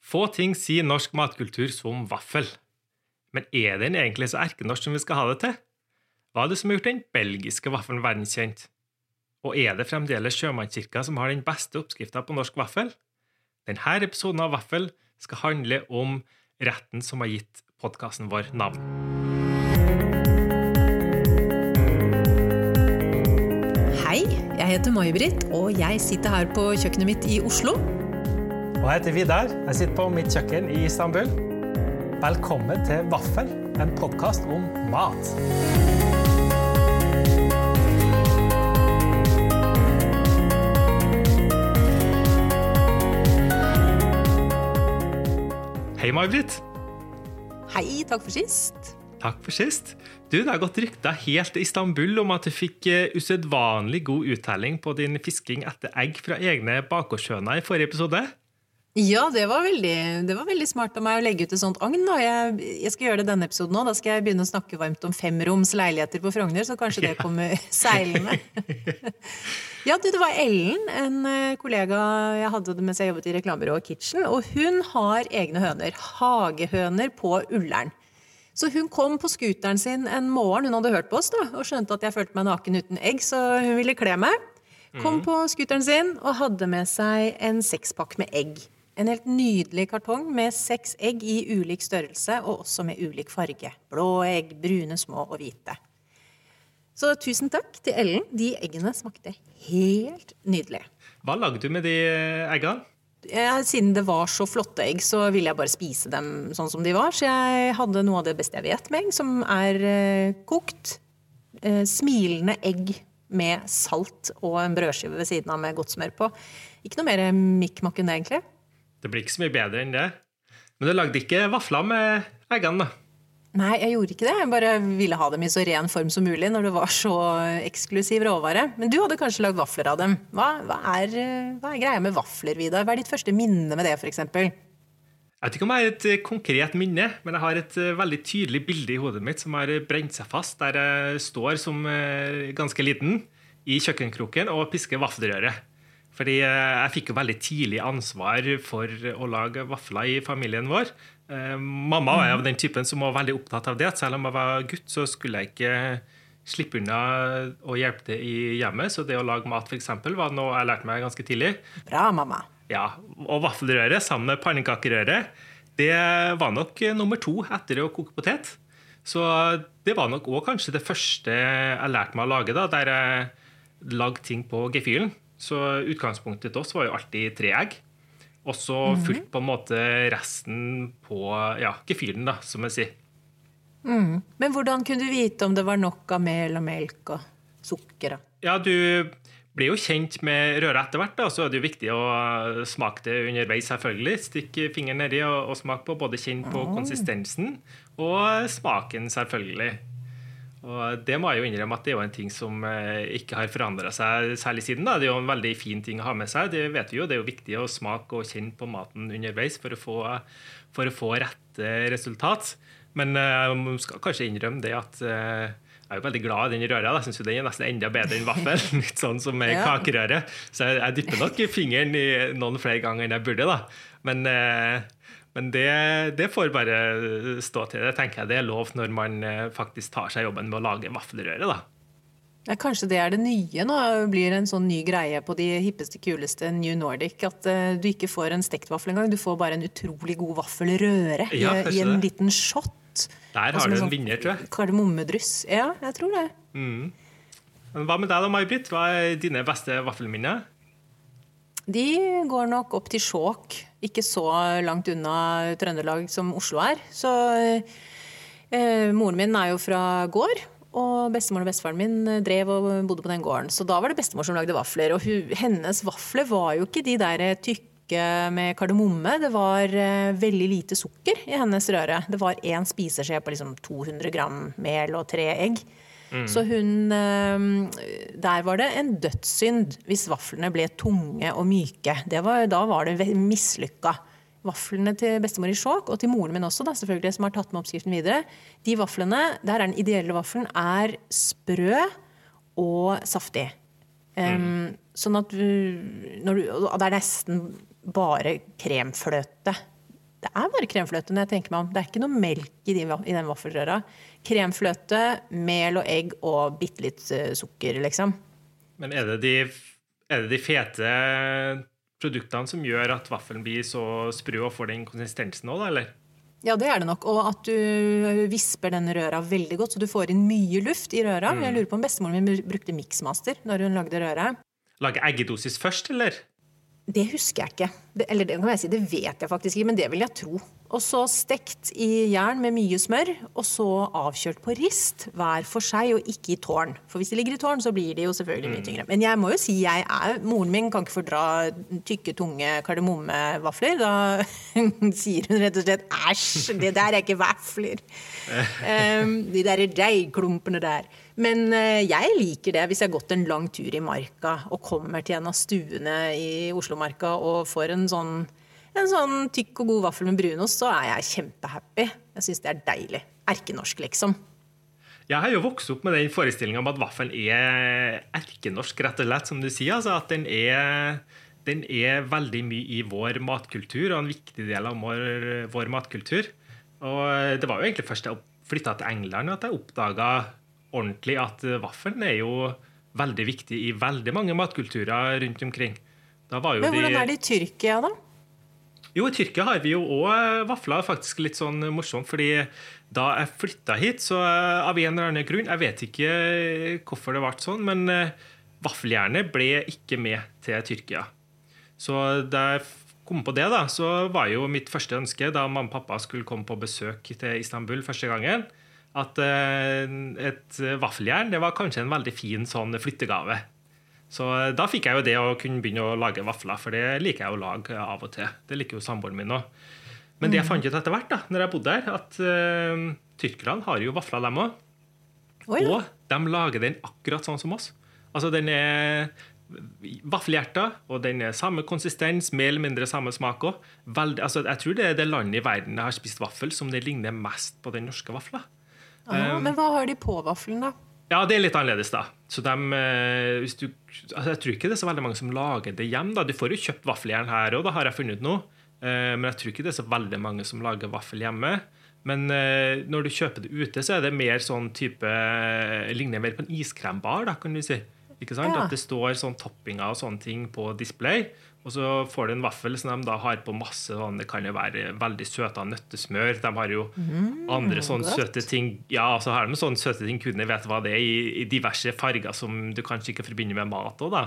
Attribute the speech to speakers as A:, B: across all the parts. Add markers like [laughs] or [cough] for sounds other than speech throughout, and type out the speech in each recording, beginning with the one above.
A: Få ting sier norsk matkultur som vaffel. Men er den egentlig så erkenorsk som vi skal ha det til? Hva er det som har gjort den belgiske vaffelen verdenskjent? Og er det fremdeles sjømannskirka som har den beste oppskrifta på norsk vaffel? Denne episoden av Vaffel skal handle om retten som har gitt podkasten vår navn.
B: Hei, jeg heter May-Britt, og jeg sitter her på kjøkkenet mitt i Oslo.
A: Og jeg heter Vidar. Jeg sitter på mitt kjøkken i Istanbul. Velkommen til Vaffel, en podkast om mat. Hei, May-Britt.
B: Hei, takk for sist.
A: Takk for sist. Du, Det har gått rykter helt til Istanbul om at du fikk eh, usedvanlig god uttelling på din fisking etter egg fra egne bakgårdshøner i forrige episode.
B: Ja, det var, veldig, det var veldig smart av meg å legge ut et sånt agn. Jeg, jeg skal gjøre det denne episoden òg. Da skal jeg begynne å snakke varmt om femroms leiligheter på Frogner, så kanskje det kommer [laughs] seilende. [laughs] ja, du, det var Ellen, en eh, kollega jeg hadde mens jeg jobbet i reklamebyrået Kitchen, og hun har egne høner. Hagehøner på Ullern. Så hun kom på scooteren sin en morgen, hun hadde hørt på oss da, og skjønte at jeg følte meg naken uten egg, så hun ville kle meg. Kom på scooteren sin og hadde med seg en sekspakk med egg. En helt nydelig kartong med seks egg i ulik størrelse og også med ulik farge. Blå egg, brune, små og hvite. Så tusen takk til Ellen. De eggene smakte helt nydelig.
A: Hva lagde du med de eggene?
B: Ja, siden det var så flotte egg, så ville jeg bare spise dem sånn som de var. Så jeg hadde noe av det beste jeg vet med egg, som er eh, kokt. Eh, smilende egg med salt og en brødskive ved siden av med godt smør på. Ikke noe mer mikk makken, egentlig.
A: Det blir ikke så mye bedre enn det. Men du lagde ikke vafler med eggene, da?
B: Nei, jeg gjorde ikke det. Jeg bare ville ha dem i så ren form som mulig når det var så eksklusiv råvare. Men du hadde kanskje lagd vafler av dem. Hva, hva, er, hva er, greia med vafler, Vidar? Hva er ditt første minne med det, f.eks.?
A: Jeg vet ikke om jeg har et eh, konkret minne, men jeg har et eh, veldig tydelig bilde i hodet mitt som har brent seg fast, der jeg står som eh, ganske liten i kjøkkenkroken og pisker vaffelrøret. Fordi jeg fikk jo veldig tidlig ansvar for å lage vafler i familien vår. Mamma var av den typen som var veldig opptatt av det. Selv om jeg var gutt, så skulle jeg ikke slippe unna å hjelpe til i hjemmet. Så det å lage mat for eksempel, var noe jeg lærte meg ganske tidlig.
B: Bra, mamma.
A: Ja, Og vaffelrøre sammen med pannekakerøret det var nok nummer to etter å koke potet. Så det var nok òg kanskje det første jeg lærte meg å lage, da, der jeg lagde ting på gefühlen. Så utgangspunktet til oss var jo alltid tre egg. Og så mm. fulgt på en måte resten på ja, gefühlen, da, som jeg sier.
B: Mm. Men hvordan kunne du vite om det var nok av mel og melk og sukker? Da?
A: Ja, du blir jo kjent med røret etter hvert, da, så er det jo viktig å smake det underveis, selvfølgelig. Stikk fingeren nedi og, og smak på. Både kjenn på oh. konsistensen og smaken, selvfølgelig. Og Det må jeg jo innrømme at det er jo en ting som eh, ikke har forandra seg særlig siden. da. Det er jo en veldig fin ting å ha med seg. Det vet vi jo. Det er jo viktig å smake og kjenne på maten underveis for å få, for å få rette resultat. Men jeg uh, skal kanskje innrømme det at jeg er jo veldig glad i den røra. Jeg syns den er nesten enda bedre enn vaffel. [laughs] Litt sånn som ja. kakerøre. Så jeg, jeg dypper nok fingeren i noen flere ganger enn jeg burde. da. Men uh, men det, det, får bare stå til. Det tenker jeg det er lov når man eh, faktisk tar seg jobben med å lage vaffelrøre. da.
B: Ja, kanskje det er det nye nå, blir en sånn ny greie på de hippeste, kuleste New Nordic. At uh, du ikke får en stekt vaffel engang, du får bare en utrolig god vaffelrøre ja, i, i, en det. liten shot.
A: Der har du en sånn vinner, tror jeg.
B: Kardemommedryss. Ja, jeg tror det.
A: Mm. Hva med deg da, May-Britt? Hva er dine beste vaffelminner?
B: De går nok opp til Skjåk, ikke så langt unna Trøndelag som Oslo er. Så eh, moren min er jo fra gård. Og bestemoren og bestefaren min drev og bodde på den gården. Så da var det bestemor som lagde vafler. Og hun, hennes vafler var jo ikke de der tykke med kardemomme. Det var eh, veldig lite sukker i hennes røre. Det var én spiseskje på liksom 200 gram mel og tre egg. Mm. Så hun ehm, Der var det en dødssynd hvis vaflene ble tunge og myke. Var, da var det mislykka. Vaflene til bestemor i Skjåk, og til moren min også, da, selvfølgelig, som har tatt med oppskriften videre, de vaflene, der er den ideelle vaffelen, er sprø og saftig. Um, Sånn at du, du, Det er nesten bare kremfløte Det er bare kremfløte når jeg tenker meg om. Det er ikke noe melk i, de, i den vaffelrøra. Kremfløte, mel og egg og bitte litt uh, sukker, liksom.
A: Men er det, de, er det de fete produktene som gjør at vaffelen blir så sprø og får den konsistensen òg, da, eller?
B: Ja, det er det nok. Og at du visper den røra veldig godt, så du får inn mye luft i røra. Mm. Jeg lurer på om bestemoren min brukte miksmaster når hun lagde røra.
A: Lage eggedosis først, eller?
B: Det husker jeg ikke. Det, eller det kan jeg si, det vet jeg faktisk ikke, men det vil jeg tro. Og så stekt i jern med mye smør, og så avkjørt på rist hver for seg, og ikke i tårn. For hvis de ligger i tårn, så blir de jo selvfølgelig mye mm. tyngre. Men jeg må jo si jeg er Moren min kan ikke fordra tykke, tunge kardemommevafler. Da [laughs] sier hun rett og slett æsj, det der er ikke vafler. Um, [laughs] de der deigklumpene der. Men uh, jeg liker det hvis jeg har gått en lang tur i marka og kommer til en av stuene i Oslomarka og får en sånn en sånn tykk og god vaffel med brunost, så er jeg kjempehappy. Jeg syns det er deilig. Erkenorsk, liksom.
A: Jeg har jo vokst opp med den forestillinga om at vaffelen er erkenorsk, rett og slett, som du sier. Altså at den er, den er, veldig mye i vår matkultur, og en viktig del av vår, vår matkultur. Og det var jo egentlig først jeg flytta til England at jeg oppdaga ordentlig at vaffelen er jo veldig viktig i veldig mange matkulturer rundt omkring.
B: Men hvordan de, er det i Tyrkia, da?
A: Jo, i Tyrkia har vi jo òg vafler. Faktisk litt sånn morsomt. fordi da jeg flytta hit, så eh, av en eller annen grunn Jeg vet ikke hvorfor det ble sånn, men eh, vaffeljernet ble ikke med til Tyrkia. Så da jeg kom på det, da, så var jo mitt første ønske da mamma og pappa skulle komme på besøk til Istanbul første gangen, at eh, et vaffeljern det var kanskje en veldig fin sånn flyttegave. Så eh, da fikk jeg jo det å kunne begynne å lage vafler, for det liker jeg å lage av og til. Det liker jo samboeren min òg. Men det jeg mm. fant ut etter hvert, da når jeg bodde her, at uh, tyrkerne har jo vafler, dem òg. Og de lager den akkurat sånn som oss. Altså, den er vaffelhjerter, og den er samme konsistens, mer eller mindre samme smak òg. Altså, jeg tror det er det landet i verden jeg har spist vaffel som det ligner mest på den norske vafla.
B: Ah, um, men hva har de på vaffelen, da?
A: Ja, det er litt annerledes, da. Så de, eh, du, altså jeg tror ikke det er så veldig mange som lager det hjem. da. Du får jo kjøpt vaffeljern her òg, har jeg funnet ut nå. Eh, men jeg tror ikke det er så veldig mange som lager vaffel hjemme. Men eh, når du kjøper det ute, så er det mer sånn type Ligner mer på en iskrembar, da, kan du si. Ikke sant? Ja. At det står sånn toppinger og sånne ting på display. Og så får du en vaffel som de da har på masse sånn, Det kan jo være veldig søta nøttesmør. De har jo mm, andre sånne godt. søte ting Ja, så har de sånne søte ting kunne vet hva det er, i, i diverse farger som du kanskje ikke forbinder med mat òg, da.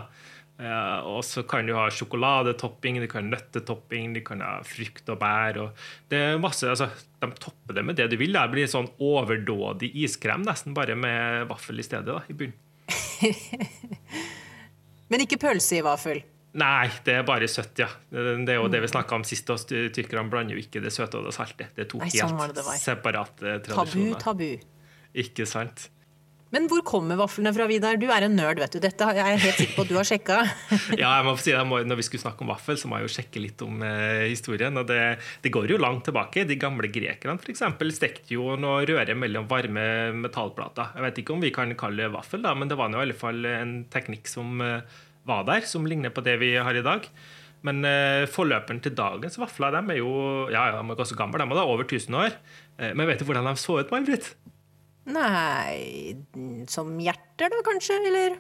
A: Uh, og så kan du ha sjokoladetopping, du kan ha nøttetopping, du kan ha frukt og bær. Og det er masse, altså, De topper det med det du vil. Det blir sånn overdådig iskrem nesten bare med vaffel i stedet. da, i bunnen. [laughs]
B: Men ikke pølse i vaffel?
A: Nei, det er bare søtt, ja. Det er jo det vi snakka om sist. Tyrkerne blander jo ikke det søte og det salte. Det er to sånn helt separate tradisjoner.
B: Tabu, tabu.
A: Ikke sant.
B: Men hvor kommer vaflene fra, Vidar? Du er en nerd, vet du. Dette er jeg helt sikker på at du har sjekka. [laughs]
A: ja, jeg må si det. Når vi skulle snakke om vaffel, så må jeg jo sjekke litt om eh, historien. og det, det, går jo langt tilbake. De gamle grekerne f.eks. stekte jo noe røre mellom varme metallplater. Jeg vet ikke om vi kan kalle det vaffel, da, men det var i alle fall en teknikk som eh, var der, som ligner på det vi har i dag. Men eh, forløperen til dagens vafler de er jo ja, de er ganske gamle, de er da over 1000 år. Eh, men vet du hvordan de så ut, May-Britt?
B: Nei Som hjerter, da, kanskje? Eller?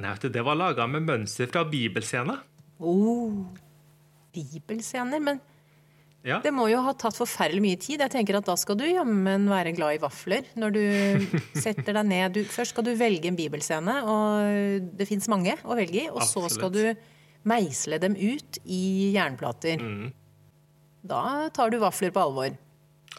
A: Nei, vet du, Det var laga med mønster fra bibelscener.
B: Oh, bibelscener? Men ja. Det må jo ha tatt forferdelig mye tid. Jeg tenker at Da skal du jammen være glad i vafler. Når du [laughs] setter deg ned du, Først skal du velge en bibelscene, og det fins mange å velge i. Og Absolutt. så skal du meisle dem ut i jernplater. Mm. Da tar du vafler på alvor.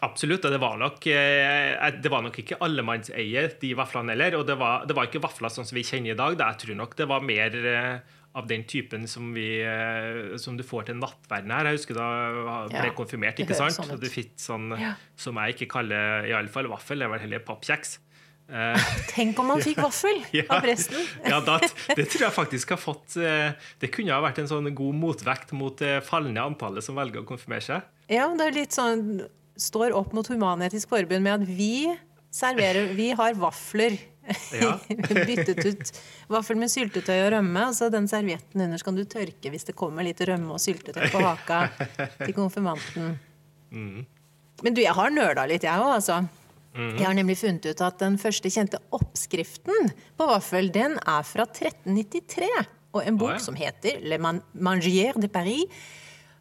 A: Absolutt. Og det var nok, eh, det var nok ikke allemannseie, de vaflene heller. Og det var, det var, ikke vafler sånn som vi kjenner i dag. Jeg tror nok det var mer eh, av den typen som, vi, eh, som du får til nattverden her. Jeg husker da jeg ble ja, konfirmert, ikke sant? Sånn du fikk sånn ja. som jeg ikke kaller i alle fall vaffel, det var heller pappkjeks. [laughs]
B: Eh, Tenk om man fikk vaffel [laughs] ja, av presten! [laughs]
A: ja, det, det, tror jeg faktisk har fått eh, Det kunne ha vært en sånn god motvekt mot det fallende antallet som velger å konfirmere seg.
B: Ja, det er litt sånn Står opp mot Human-Etisk Forbund med at vi serverer Vi har vafler ja. [laughs] Byttet ut vaffel med syltetøy og rømme. Altså den servietten under skal du tørke hvis det kommer litt rømme og syltetøy på haka til konfirmanten. Mm. Men du, jeg har nøla litt, jeg òg, altså. Mm. Jeg har nemlig funnet ut at den første kjente oppskriften på vaffel, den er fra 1393. Og en bok oh, ja. som heter Le Mangier de Paris.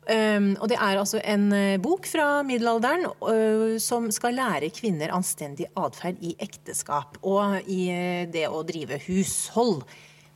B: Um, og det er altså en uh, bok fra middelalderen uh, som skal lære kvinner anstendig atferd i ekteskap og i uh, det å drive hushold.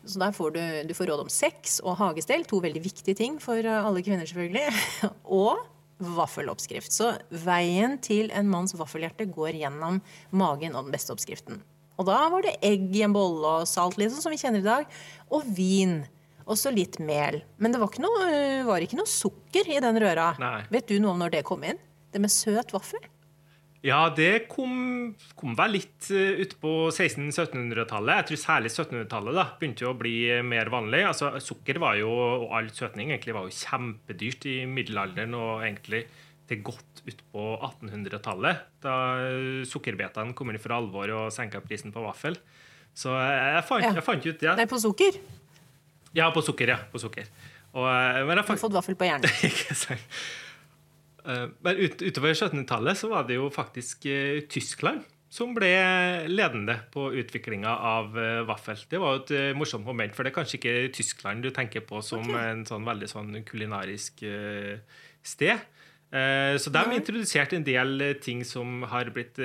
B: Så der får du, du får råd om sex og hagestell, to veldig viktige ting for alle kvinner, selvfølgelig. [laughs] og vaffeloppskrift. Så veien til en manns vaffelhjerte går gjennom magen og den beste oppskriften. Og da var det egg i en bolle og salt, liksom, som vi kjenner i dag. Og vin. Og så litt mel. Men det var ikke, noe, var ikke noe sukker i den røra.
A: Nei.
B: Vet du noe om når det kom inn? Det med søt vaffel?
A: Ja, det kom, kom vel litt uh, utpå 1600-1700-tallet. Jeg tror særlig 1700-tallet da, begynte å bli mer vanlig. Altså, Sukker var jo, og all søtning egentlig var jo kjempedyrt i middelalderen og egentlig til godt utpå 1800-tallet, da sukkerbetene kom inn for alvor og senka prisen på vaffel. Så jeg fant, ja. jeg fant ut det. Ja.
B: Nei, på sukker?
A: Ja, på sukker. ja, på sukker. Og, eh,
B: men jeg fått vaffel på hjernen. [laughs]
A: Ikke sant. Eh, men ut, utover 1700-tallet så var det jo faktisk uh, Tyskland som ble ledende på utviklinga av vaffel. Det var jo et morsomt moment, for det er kanskje ikke Tyskland du tenker på som okay. en sånn veldig sånn kulinarisk sted. så de introduserte en del ting som har blitt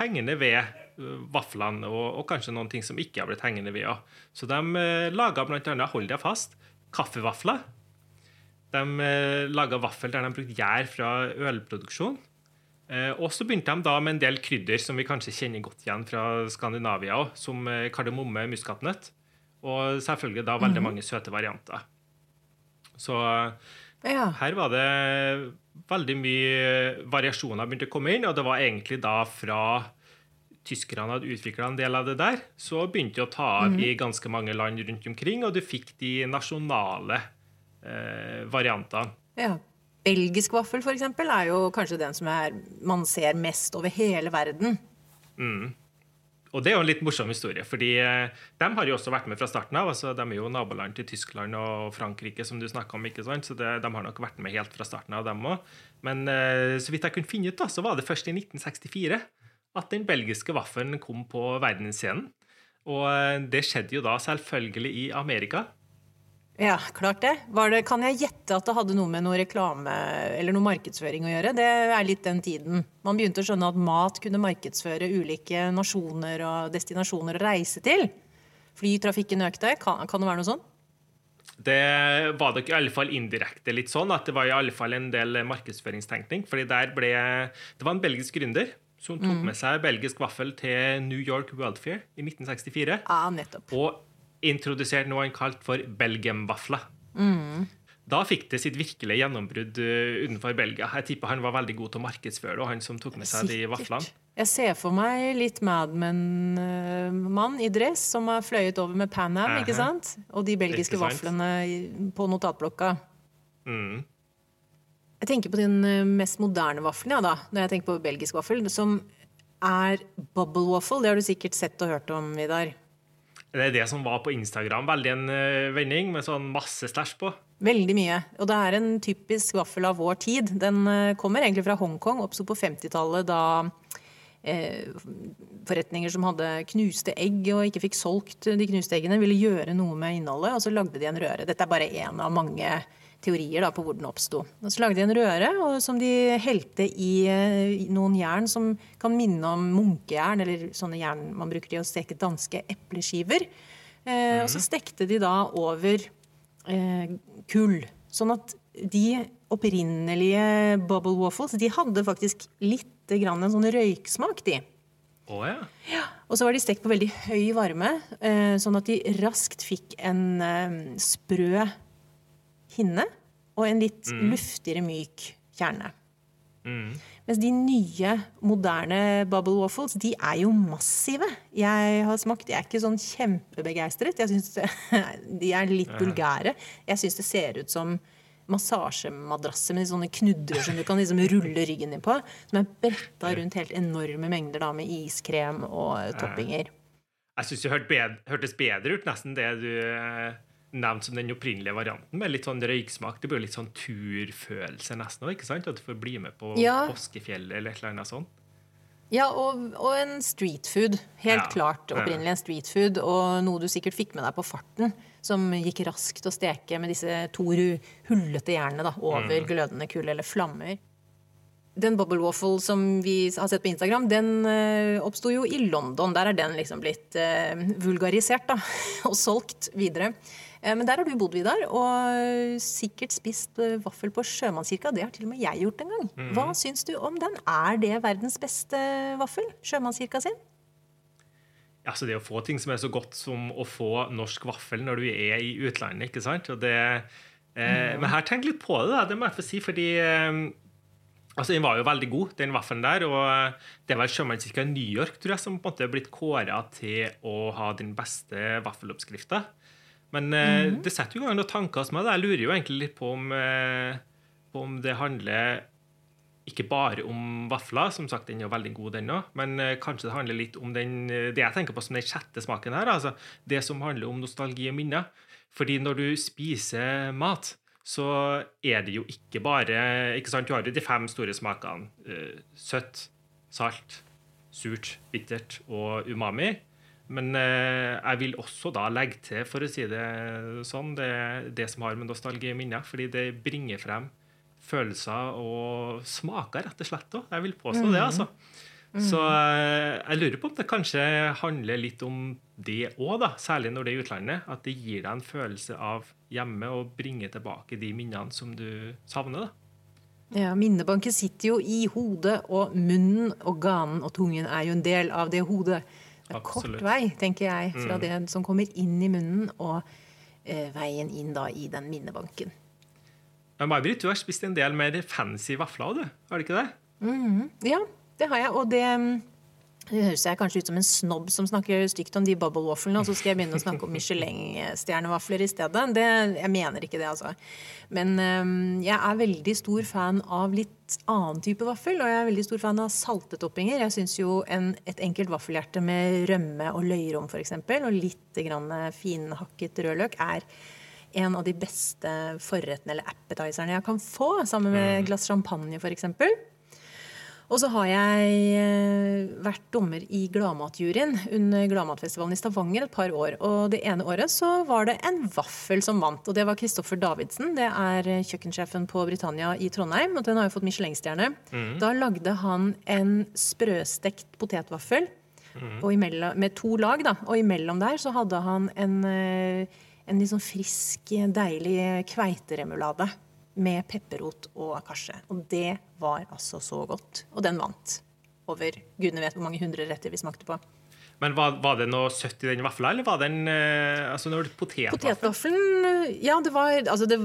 A: hengende ved vaflene, og, og, kanskje noen ting som ikke har blitt hengende ved. Så de uh, laga bl.a., hold deg fast, kaffevafler de eh, laga vaffel der de brukte gjær fra ølproduksjon. Eh, og så begynte de da med en del krydder som vi kanskje kjenner godt igjen fra Skandinavia, som eh, kardemomme, muskatnøtt. Og selvfølgelig da veldig mhm. mange søte varianter. Så ja. her var det veldig mye variasjoner begynte å komme inn, og det var egentlig da fra tyskerne hadde utvikla en del av det der, så begynte det å ta av mm. i ganske mange land rundt omkring, og du fikk de nasjonale eh, variantene.
B: Ja. Belgisk vaffel eksempel, er jo kanskje den som er, man ser mest over hele verden.
A: Mm. Og det er jo en litt morsom historie, fordi eh, de har jo også vært med fra starten av. altså De er jo naboland til Tyskland og Frankrike, som du snakka om. ikke sant? Så det, de har nok vært med helt fra starten av, dem òg. Men eh, så vidt jeg kunne finne ut, da, så var det først i 1964 at den belgiske vaffelen kom på verdensscenen. Og eh, det skjedde jo da selvfølgelig i Amerika.
B: Ja, klart det. det. Kan jeg gjette at det hadde noe med noe reklame eller noe markedsføring å gjøre? Det er litt den tiden. Man begynte å skjønne at mat kunne markedsføre ulike nasjoner og destinasjoner å reise til. Flytrafikken økte. Kan, kan det være noe sånn?
A: Det var nok i alle fall indirekte litt sånn at det var i alle fall en del markedsføringstenkning. fordi ble, Det var en belgisk gründer som tok mm. med seg belgisk vaffel til New York World Fair i 1964.
B: Ja, nettopp.
A: Og introduserte noe han kalte for belgiumvafler.
B: Mm.
A: Da fikk det sitt virkelige gjennombrudd uh, utenfor Belgia. Jeg tipper han var veldig god til å markedsføre det, han som tok med seg de vaflene.
B: Jeg ser for meg litt Mad Men-mann i dress som har fløyet over med Pan Am, uh -huh. ikke sant? Og de belgiske vaflene på notatblokka.
A: Mm.
B: Jeg tenker på den eh, mest moderne vaffelen, ja, da, når jeg tenker på belgisk vaffel, som er bubble waffle. Det har du sikkert sett og hørt om, Vidar.
A: Det er det som var på Instagram. Veldig en uh, vending med sånn masse stæsj på.
B: Veldig mye. Og det er en typisk vaffel av vår tid. Den uh, kommer egentlig fra Hongkong, oppsto på 50-tallet da forretninger som hadde knuste egg og ikke fikk solgt de knuste eggene, ville gjøre noe med innholdet, og så lagde de en røre. Dette er bare én av mange teorier da, på hvor den oppsto. Så lagde de en røre og, som de helte i, i noen jern som kan minne om munkejern, eller sånne jern man bruker til å steke danske epleskiver. Eh, mm. Og så mhm. stekte de da over eh, kull. Sånn at de opprinnelige bubble waffles de hadde faktisk litt grann en sånn røyksmak, de.
A: Oh, ja.
B: Ja, og så var de stekt på veldig høy varme, eh, sånn at de raskt fikk en eh, sprø hinne og en litt mm. luftigere, myk kjerne.
A: Mm.
B: Mens de nye, moderne bubble waffles de er jo massive. Jeg har smakt, jeg er ikke sånn kjempebegeistret. Jeg synes [laughs] De er litt vulgære. Jeg syns det ser ut som massasjemadrasser med sånne knudrer som du kan liksom rulle ryggen din på. Som er bretta rundt helt enorme mengder da, med iskrem og toppinger.
A: Jeg syns det hørtes bedre ut nesten det du nevnt som den opprinnelige varianten, med litt sånn røyksmak. Det blir litt sånn turfølelse nesten ikke sant? At du får bli med på
B: Ja.
A: påskefjellet eller et eller annet sånt.
B: Ja, og, og en streetfood. Helt
A: Ja.
B: klart opprinnelig en streetfood, og noe du sikkert fikk med deg på farten, som gikk raskt å steke med disse to hullete jernene da, over glødende kull eller flammer. Den bubble waffle som vi har sett på Instagram, den uh, oppsto jo i London. Der er den liksom blitt eh, vulgarisert da, [laughs] og solgt videre. Eh, men der har du bodd, Vidar, og sikkert spist eh, vaffel på Sjømannskirka. Det har til og med jeg gjort en gang. Hva syns du om den? Er det verdens beste vaffel? Sjømannskirka sin?
A: Altså det å få ting som er så godt som å få norsk vaffel når du er i utlandet. ikke sant? Det, eh, Men her tenk litt på det, da, det må jeg få si, fordi eh, altså Den var jo veldig god, den vaffelen der. og eh, Det vel Sjømannskirka i New York tror jeg, som på en måte er blitt kåra til å ha den beste vaffeloppskrifta. Men eh, det setter jo i gang noen tanker hos meg. Jeg lurer jo egentlig litt på om, eh, på om det handler ikke bare om vafler, som sagt den er veldig god den òg, men eh, kanskje det handler litt om den, eh, det jeg tenker på som den sjette smaken her. altså Det som handler om nostalgi og minner. Fordi når du spiser mat, så er det jo ikke bare ikke sant, Du har jo de fem store smakene. eh, søtt, salt, surt, bittert og umami. Men eh, jeg vil også da legge til, for å si det sånn, det, det som har med nostalgi i minner. Fordi det bringer frem følelser og smaker, rett og slett. Også. Jeg vil påstå det, altså. Så eh, jeg lurer på om det kanskje handler litt om det òg, særlig når det er i utlandet. At det gir deg en følelse av hjemme og bringer tilbake de minnene som du savner. da.
B: Ja, Minnebanken sitter jo i hodet, og munnen og ganen og tungen er jo en del av det hodet. Det er kort vei, tenker jeg, fra det som kommer inn i munnen, og eh, veien inn da i den minnebanken.
A: Men May-Britt, du har spist en del mer fancy vafler, du? Har du ikke det?
B: Ja, det har jeg, og det mm, det høres jeg kanskje ut som en snobb som snakker stygt om de bubble wafflene, og så skal jeg begynne å snakke om Michelin-stjernevafler i stedet. Det, jeg mener ikke det, altså. Men øhm, jeg er veldig stor fan av litt annen type vaffel, og jeg er veldig stor fan av salte toppinger. Jeg syns jo en, et enkelt vaffelhjerte med rømme og løyrom f.eks., og litt grann finhakket rødløk, er en av de beste forrettene eller appetizerne jeg kan få, sammen med et glass champagne f.eks. Og så har jeg eh, vært dommer i Gladmatjuryen under Gladmatfestivalen i Stavanger et par år. Og det ene året så var det en vaffel som vant, og det var Kristoffer Davidsen. Det er eh, kjøkkensjefen på Britannia i Trondheim, og den har jo fått Michelin-stjerne. Da lagde han en sprøstekt potetvaffel og imellom, med to lag, da. Og imellom der så hadde han en, eh, en litt sånn frisk, deilig kveiteremulade med pepperrot og akasje. Og det var altså så godt. Og den vant. Over gudene vet hvor mange hundre retter vi smakte på.
A: Men var, var det noe søtt i den vafla, eller var den eh, altså potetvaffel?
B: Potetvaffelen Ja, det var Altså, det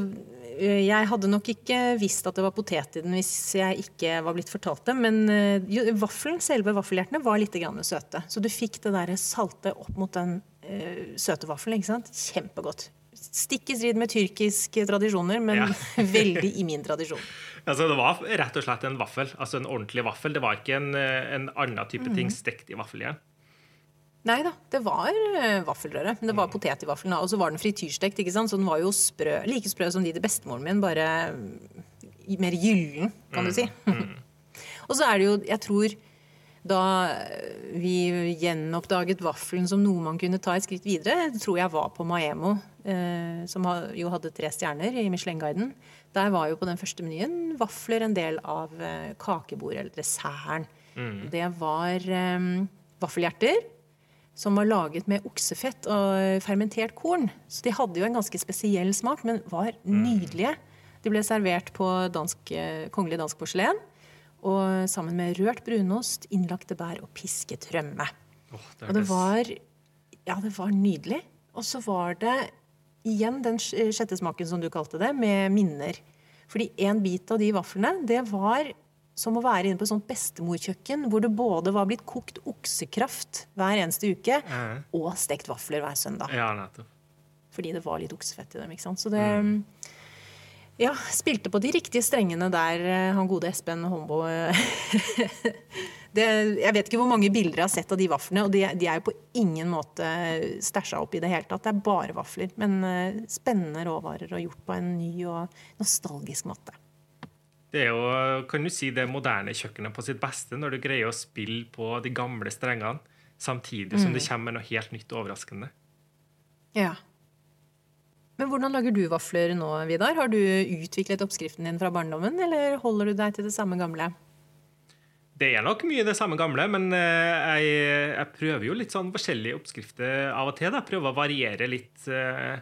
B: jeg hadde nok ikke visst at det var potet i den hvis jeg ikke var blitt fortalt det, men eh, jo, vaffelen, selve vaffelhjertene var litt søte. Så du fikk det der salte opp mot den eh, søte vaffelen. ikke sant? Kjempegodt. Stikk i strid med tyrkiske tradisjoner, men
A: Ja. [laughs]
B: veldig i min tradisjon. [laughs]
A: Altså, det var rett og slett en vaffel. Altså en ordentlig vaffel. Det var ikke en, en annen type ting
B: Mm.
A: stekt i vaffeljern.
B: Nei da, det var eh, vaffelrøre. Men det var potet i vaffelen. Og så var den frityrstekt, ikke sant? så den var jo sprø, like sprø som de til bestemoren min, bare mm, mer gyllen, kan du si. [laughs] og så er det jo, jeg tror da vi gjenoppdaget vaffelen som noe man kunne ta et skritt videre, tror jeg var på Maemo, eh, som jo hadde tre stjerner i Michelin-guiden. Der var jo på den første menyen vafler en del av eh, kakebordet, eller desserten. Det var eh, vaffelhjerter som var laget med oksefett og fermentert korn. Så de hadde jo en ganske spesiell smak, men var nydelige. De ble servert på dansk, kongelig dansk porselen. Og sammen med rørt brunost, innlagte bær og pisket rømme.
A: Oh, det
B: Og det var, ja, det var nydelig. Og så var det igjen den sj- sjette smaken, som du kalte det, med minner. Fordi en bit av de vaflene, det var som å være inne på et sånt bestemorkjøkken, hvor det både var blitt kokt oksekraft hver eneste uke,
A: mm.
B: og stekt vafler hver søndag.
A: Ja, nettopp.
B: Fordi det var litt oksefett i dem. ikke sant? Så det ja, spilte på de riktige strengene der, eh, han gode Espen Hombo eh, [laughs] Det, jeg vet ikke hvor mange bilder jeg har sett av de vaflene, og de, de er jo på ingen måte stæsja opp i det hele tatt. Det er bare vafler. Men uh, spennende råvarer og gjort på en ny og nostalgisk måte.
A: Det er jo, kan du si, det moderne kjøkkenet på sitt beste når du greier å spille på de gamle strengene samtidig som mm. det kommer noe helt nytt og overraskende.
B: Ja. Men hvordan lager du vafler nå, Vidar? Har du utviklet oppskriften din fra barndommen, eller holder du deg til det samme gamle?
A: Det er nok mye det samme gamle, men eh, jeg, jeg prøver jo litt sånn forskjellige oppskrifter av og til. da. Prøver å variere litt, eh,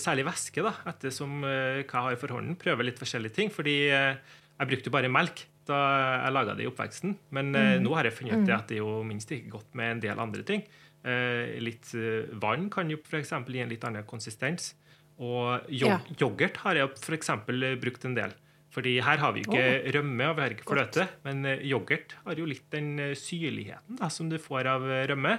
A: særlig væske, da, ettersom eh, hva jeg har for hånden. Prøver litt forskjellige ting. Fordi jeg brukte bare melk da jeg laga det i oppveksten. Men mm. nå har jeg funnet ut mm. at det er jo minst like godt med en del andre ting. Eh, litt eh, vann kan jo f.eks. gi en litt annen konsistens. Og yoghurt har jeg f.eks. brukt en del. Fordi her har vi ikke oh, rømme og vi har ikke fløte. Godt. Men eh, yoghurt har jo litt den syrligheten da, som du får av rømme.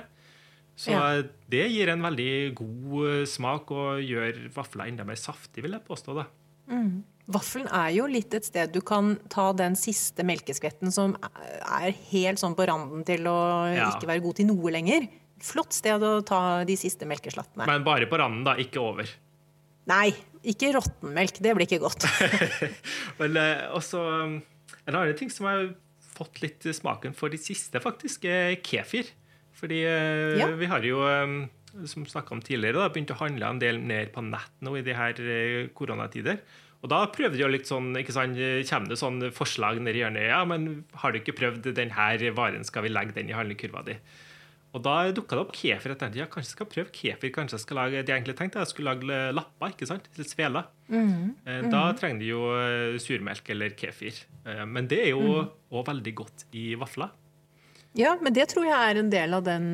A: Så ja. det gir en veldig god smak og gjør vafler enda mer saftig, vil jeg påstå. da.
B: Mm. Vaffelen er jo litt et sted du kan ta den siste melkeskvetten som er helt sånn på randen til å ja. ikke være god til noe lenger. Flott sted å ta de siste melkeslattene.
A: Men bare på randen, da, ikke over?
B: Nei, ikke råttenmelk. Det blir ikke godt. [laughs]
A: Vel, eh, også, um, en annen ting som har fått litt smaken for de siste, faktisk, er kefir. Fordi eh, ja. vi har jo, som snakka om tidligere, da, begynt å handle en del mer på nett nå i de her eh, koronatider. Og da prøvde de litt sånn, ikke sant, kommer det sånn forslag nedi hjørnet. Ja, men har du ikke prøvd denne varen, skal vi legge den i handlekurva di? Og da dukka det opp kefir. Jeg tenkte ja, kanskje jeg skal prøve kefir. Kanskje jeg skal lage, De egentlig tenkte jeg skulle lage lapper. ikke sant? Litt sveler. Mm. Mm. Da trenger de jo eh, surmelk eller kefir. Eh, men det er jo òg mm. veldig godt i vafler.
B: Ja, men det tror jeg er en del av den,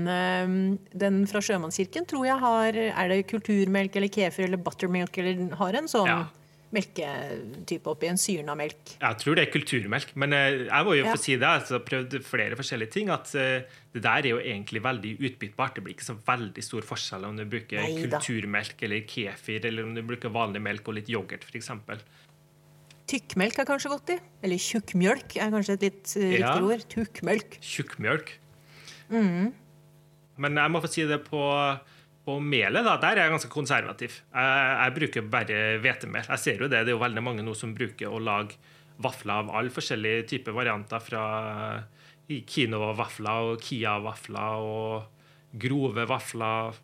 B: den fra Sjømannskirken. tror jeg har, Er det kulturmelk eller kefir eller buttermilk eller har en sånn ja melketype oppi en syrna melk.
A: Jeg tror det er kulturmelk. Men eh, jeg må jo ja. få si det. Jeg har prøvd flere forskjellige ting. At uh, det der er jo egentlig veldig utbyttbart. Det blir ikke så veldig stor forskjell om du bruker Neida. kulturmelk eller kefir, eller om du bruker vanlig melk og litt yoghurt, f.eks.
B: Tykkmelk er kanskje godt i. Eller tjukkmjølk er kanskje et litt uh, riktigere ja. ord. Tjukkmelk.
A: Tjukkmjølk. Mm. Men jeg må få si det på på melet, da, der er jeg ganske konservativ. Jeg, jeg bruker bare hvetemel. Jeg ser jo det. Det er jo veldig mange nå som bruker å lage vafler av alle forskjellige typer varianter. Fra Kino-vafler og Kia-vafler og grove vafler.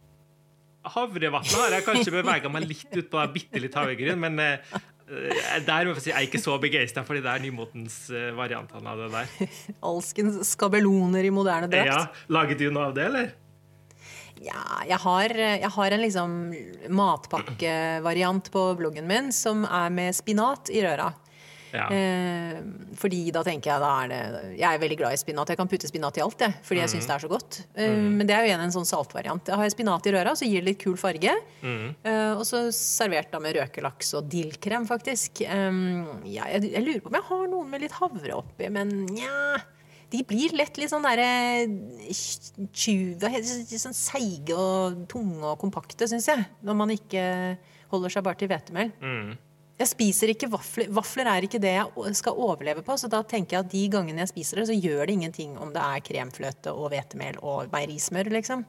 A: Havrevafler har jeg kanskje bevega meg litt ut på bitte litt havregryn, men eh, der må jeg si, jeg er ikke så begeistra for de der nymotens eh, variantene av det der. [laughs]
B: Alskens skabeloner i moderne drakt. Ja,
A: Lager du noe av det, eller?
B: Ja, jeg har, jeg har en liksom matpakkevariant på bloggen min som er med spinat i røra. Ja. Eh, fordi da tenker jeg da er det Jeg er veldig glad i spinat. Jeg kan putte spinat i alt, jeg, fordi jeg mm. syns det er så godt. Eh, mm. Men det er jo igjen en sånn saltvariant. Jeg har spinat i røra, så gir det litt kul farge. Mm. Eh, og så servert da med røkelaks og dillkrem, faktisk. Ja, jeg, jeg, lurer på om jeg har noen med litt havre oppi, men nja de blir lett litt sånn derre Sånn seige og tunge og kompakte, syns jeg. Når man ikke holder seg bare til hvetemel. Mm. Jeg spiser ikke vafler. Vafler er ikke det jeg skal overleve på. Så da tenker jeg at de gangene jeg spiser det, så gjør det ingenting om det er kremfløte og hvetemel og meierismør, liksom.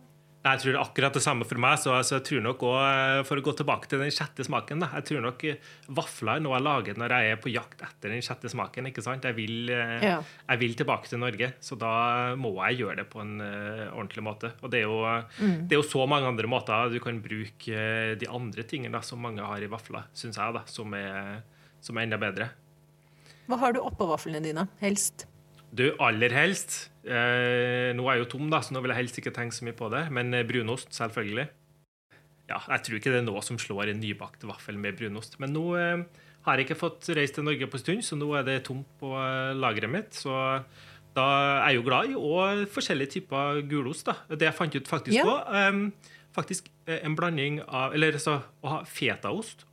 A: Jeg tror det er akkurat det samme for meg. så jeg tror nok også, eh, For å gå tilbake til den sjette smaken da, Jeg tror nok eh, vafler er noe jeg lager når jeg er på jakt etter den sjette smaken. ikke sant? Jeg vil, eh, ja. jeg vil tilbake til Norge, så da må jeg gjøre det på en uh, ordentlig måte. Og det er, jo, mm. det er, jo, så mange andre måter du kan bruke de andre tingene da, som mange har i vafler, syns jeg, da, som er, som er enda bedre.
B: Hva har du oppå vaflene dine, helst?
A: Du, aller helst eh, Nå er jeg jo tom, da, så nå vil jeg helst ikke tenke så mye på det. Men eh, brunost, selvfølgelig. Ja, jeg tror ikke det er noe som slår en nybakt vaffel med brunost. Men nå eh, har jeg ikke fått reist til Norge på en stund, så nå er det tomt på eh, lageret mitt. Så da er jeg jo glad i og forskjellige typer gulost. da. Det jeg fant ut faktisk ja. eh, faktisk en blanding av Eller altså å ha fetaost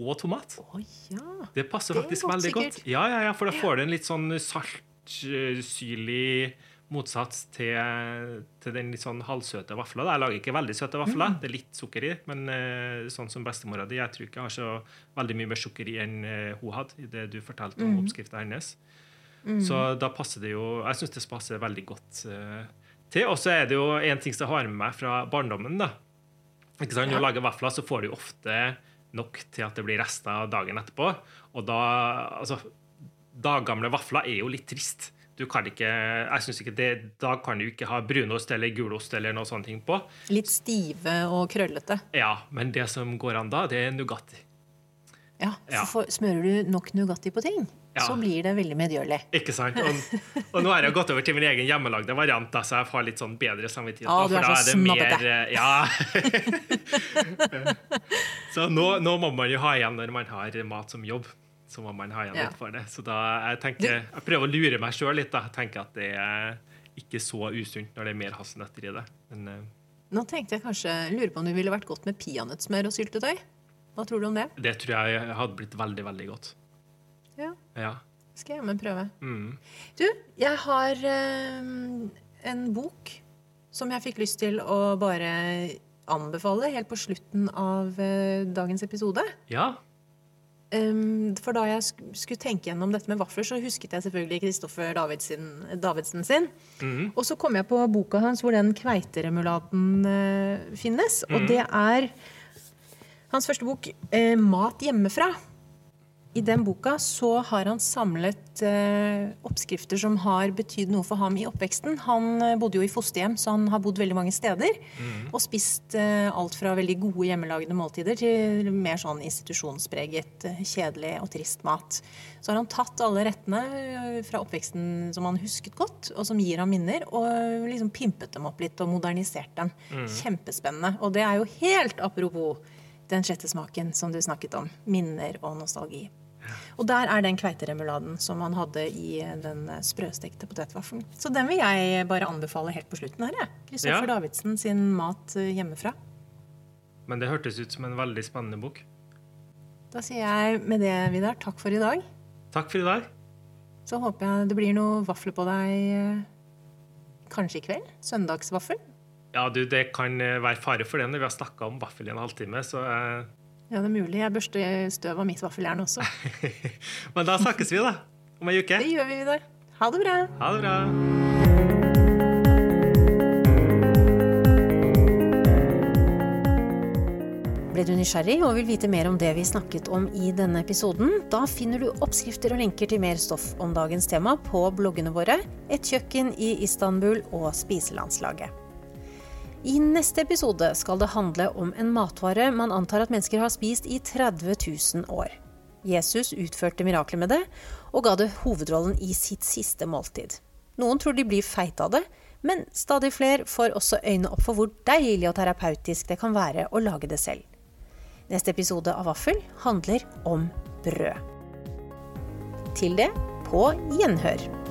A: og tomat.
B: Oh, ja.
A: Det passer faktisk godt, veldig sikkert. godt. Ja, ja, ja, For da får du en litt sånn salt syrlig motsats til, til, den litt sånn halvsøte vafla. Jeg lager ikke veldig søte vafler, mm. det er litt sukker i. Men uh, sånn som bestemora di, jeg tror ikke jeg har så veldig mye mer sukker i enn uh, hun hadde i det du fortalte om mm. oppskrifta hennes. Så da passer det jo Jeg syns det passer veldig godt uh, til. Og så er det jo en ting som jeg har med meg fra barndommen. da. Ikke sant? Når du lager vafler, så får du ofte nok til at det blir rester dagen etterpå. Og da Altså, daggamle vafler er jo litt trist. Du kan ikke, jeg synes ikke det, Da kan du ikke ha brunost eller gulost eller noe sånne ting på.
B: Litt stive og krøllete.
A: Ja, Men det som går an da, det er Nugatti.
B: Ja,
A: Ja.
B: for Smører du nok Nugatti på ting,
A: Ja.
B: så blir det veldig medgjørlig.
A: Ikke sant? Og, [laughs] og nå har jeg gått over til min egen hjemmelagde variant, da, så jeg har litt sånn bedre samvittighet.
B: Ja, du er
A: så da
B: så
A: det mer, eh, Ja. [laughs] [laughs] så nå, nå må man jo ha igjen når man har mat som jobb. Så må man ha igjen
B: Ja.
A: litt for det. Så da jeg tenker, jeg prøver å lure meg sjøl litt. da. Jeg tenker at det er ikke så usunt når det er mer hasselnøtter i det. Men eh,
B: Nå tenkte jeg kanskje, lurer på om det ville vært godt med peanøttsmør og syltetøy. Hva tror du om det?
A: det tror jeg hadde blitt veldig, veldig godt.
B: Ja,
A: Ja.
B: skal jeg jammen prøve.
A: Mm.
B: Du, jeg har eh, en bok som jeg fikk lyst til å bare anbefale helt på slutten av eh, dagens episode.
A: ja.
B: Um, for da jeg sk skulle tenke gjennom dette med vafler, så husket jeg selvfølgelig Kristoffer Davidsen, Davidsen sin.
A: Mhm.
B: Og så kom jeg på boka hans hvor den kveiteremuladen uh, finnes. Og det er hans første bok, uh, 'Mat hjemmefra'. I den boka så har han samlet eh, oppskrifter som har betydd noe for ham i oppveksten. Han eh, bodde jo i fosterhjem, så han har bodd veldig mange steder. Og spist eh, alt fra veldig gode hjemmelagde måltider til mer sånn institusjonspreget, eh, kjedelig og trist mat. Så har han tatt alle rettene eh, fra oppveksten som han husket godt, og som gir ham minner, og liksom pimpet dem opp litt og modernisert dem. Kjempespennende. Og det er jo helt apropos den sjette smaken som du snakket om. Minner og nostalgi. Og der er den kveiteremuladen som han hadde i den sprøstekte potetvaffelen. Så den vil jeg bare anbefale helt på slutten her, jeg. Kristoffer
A: Ja.
B: Davidsen sin mat eh, hjemmefra.
A: Men det hørtes ut som en veldig spennende bok.
B: Da sier jeg med det, Vidar, takk for i dag.
A: Takk for i dag.
B: Så håper jeg det blir noe vafler på deg eh, kanskje i kveld. Søndagsvaffel.
A: Ja, du, Det kan eh, være fare for det når vi har snakka om vaffel i en halvtime. så...
B: Ja, det er mulig. Jeg børster støv av mitt vaffeljern også. [laughs]
A: Men da snakkes vi, da. Om ei uke.
B: Det gjør vi, Vidar. Ha det bra.
A: Ha det bra.
B: Ble du nysgjerrig og vil vite mer om det vi snakket om i denne episoden? Da finner du oppskrifter og lenker til mer stoff om dagens tema på bloggene våre Et kjøkken i Istanbul og Spiselandslaget. I neste episode skal det handle om en matvare man antar at mennesker har spist i 30 000 år. Jesus utførte mirakler med det, og ga det hovedrollen i sitt siste måltid. Noen tror de blir feite av det, men stadig flere får også øynene opp for hvor deilig og terapeutisk det kan være å lage det selv. Neste episode av Vaffel handler om brød. Til det på gjenhør.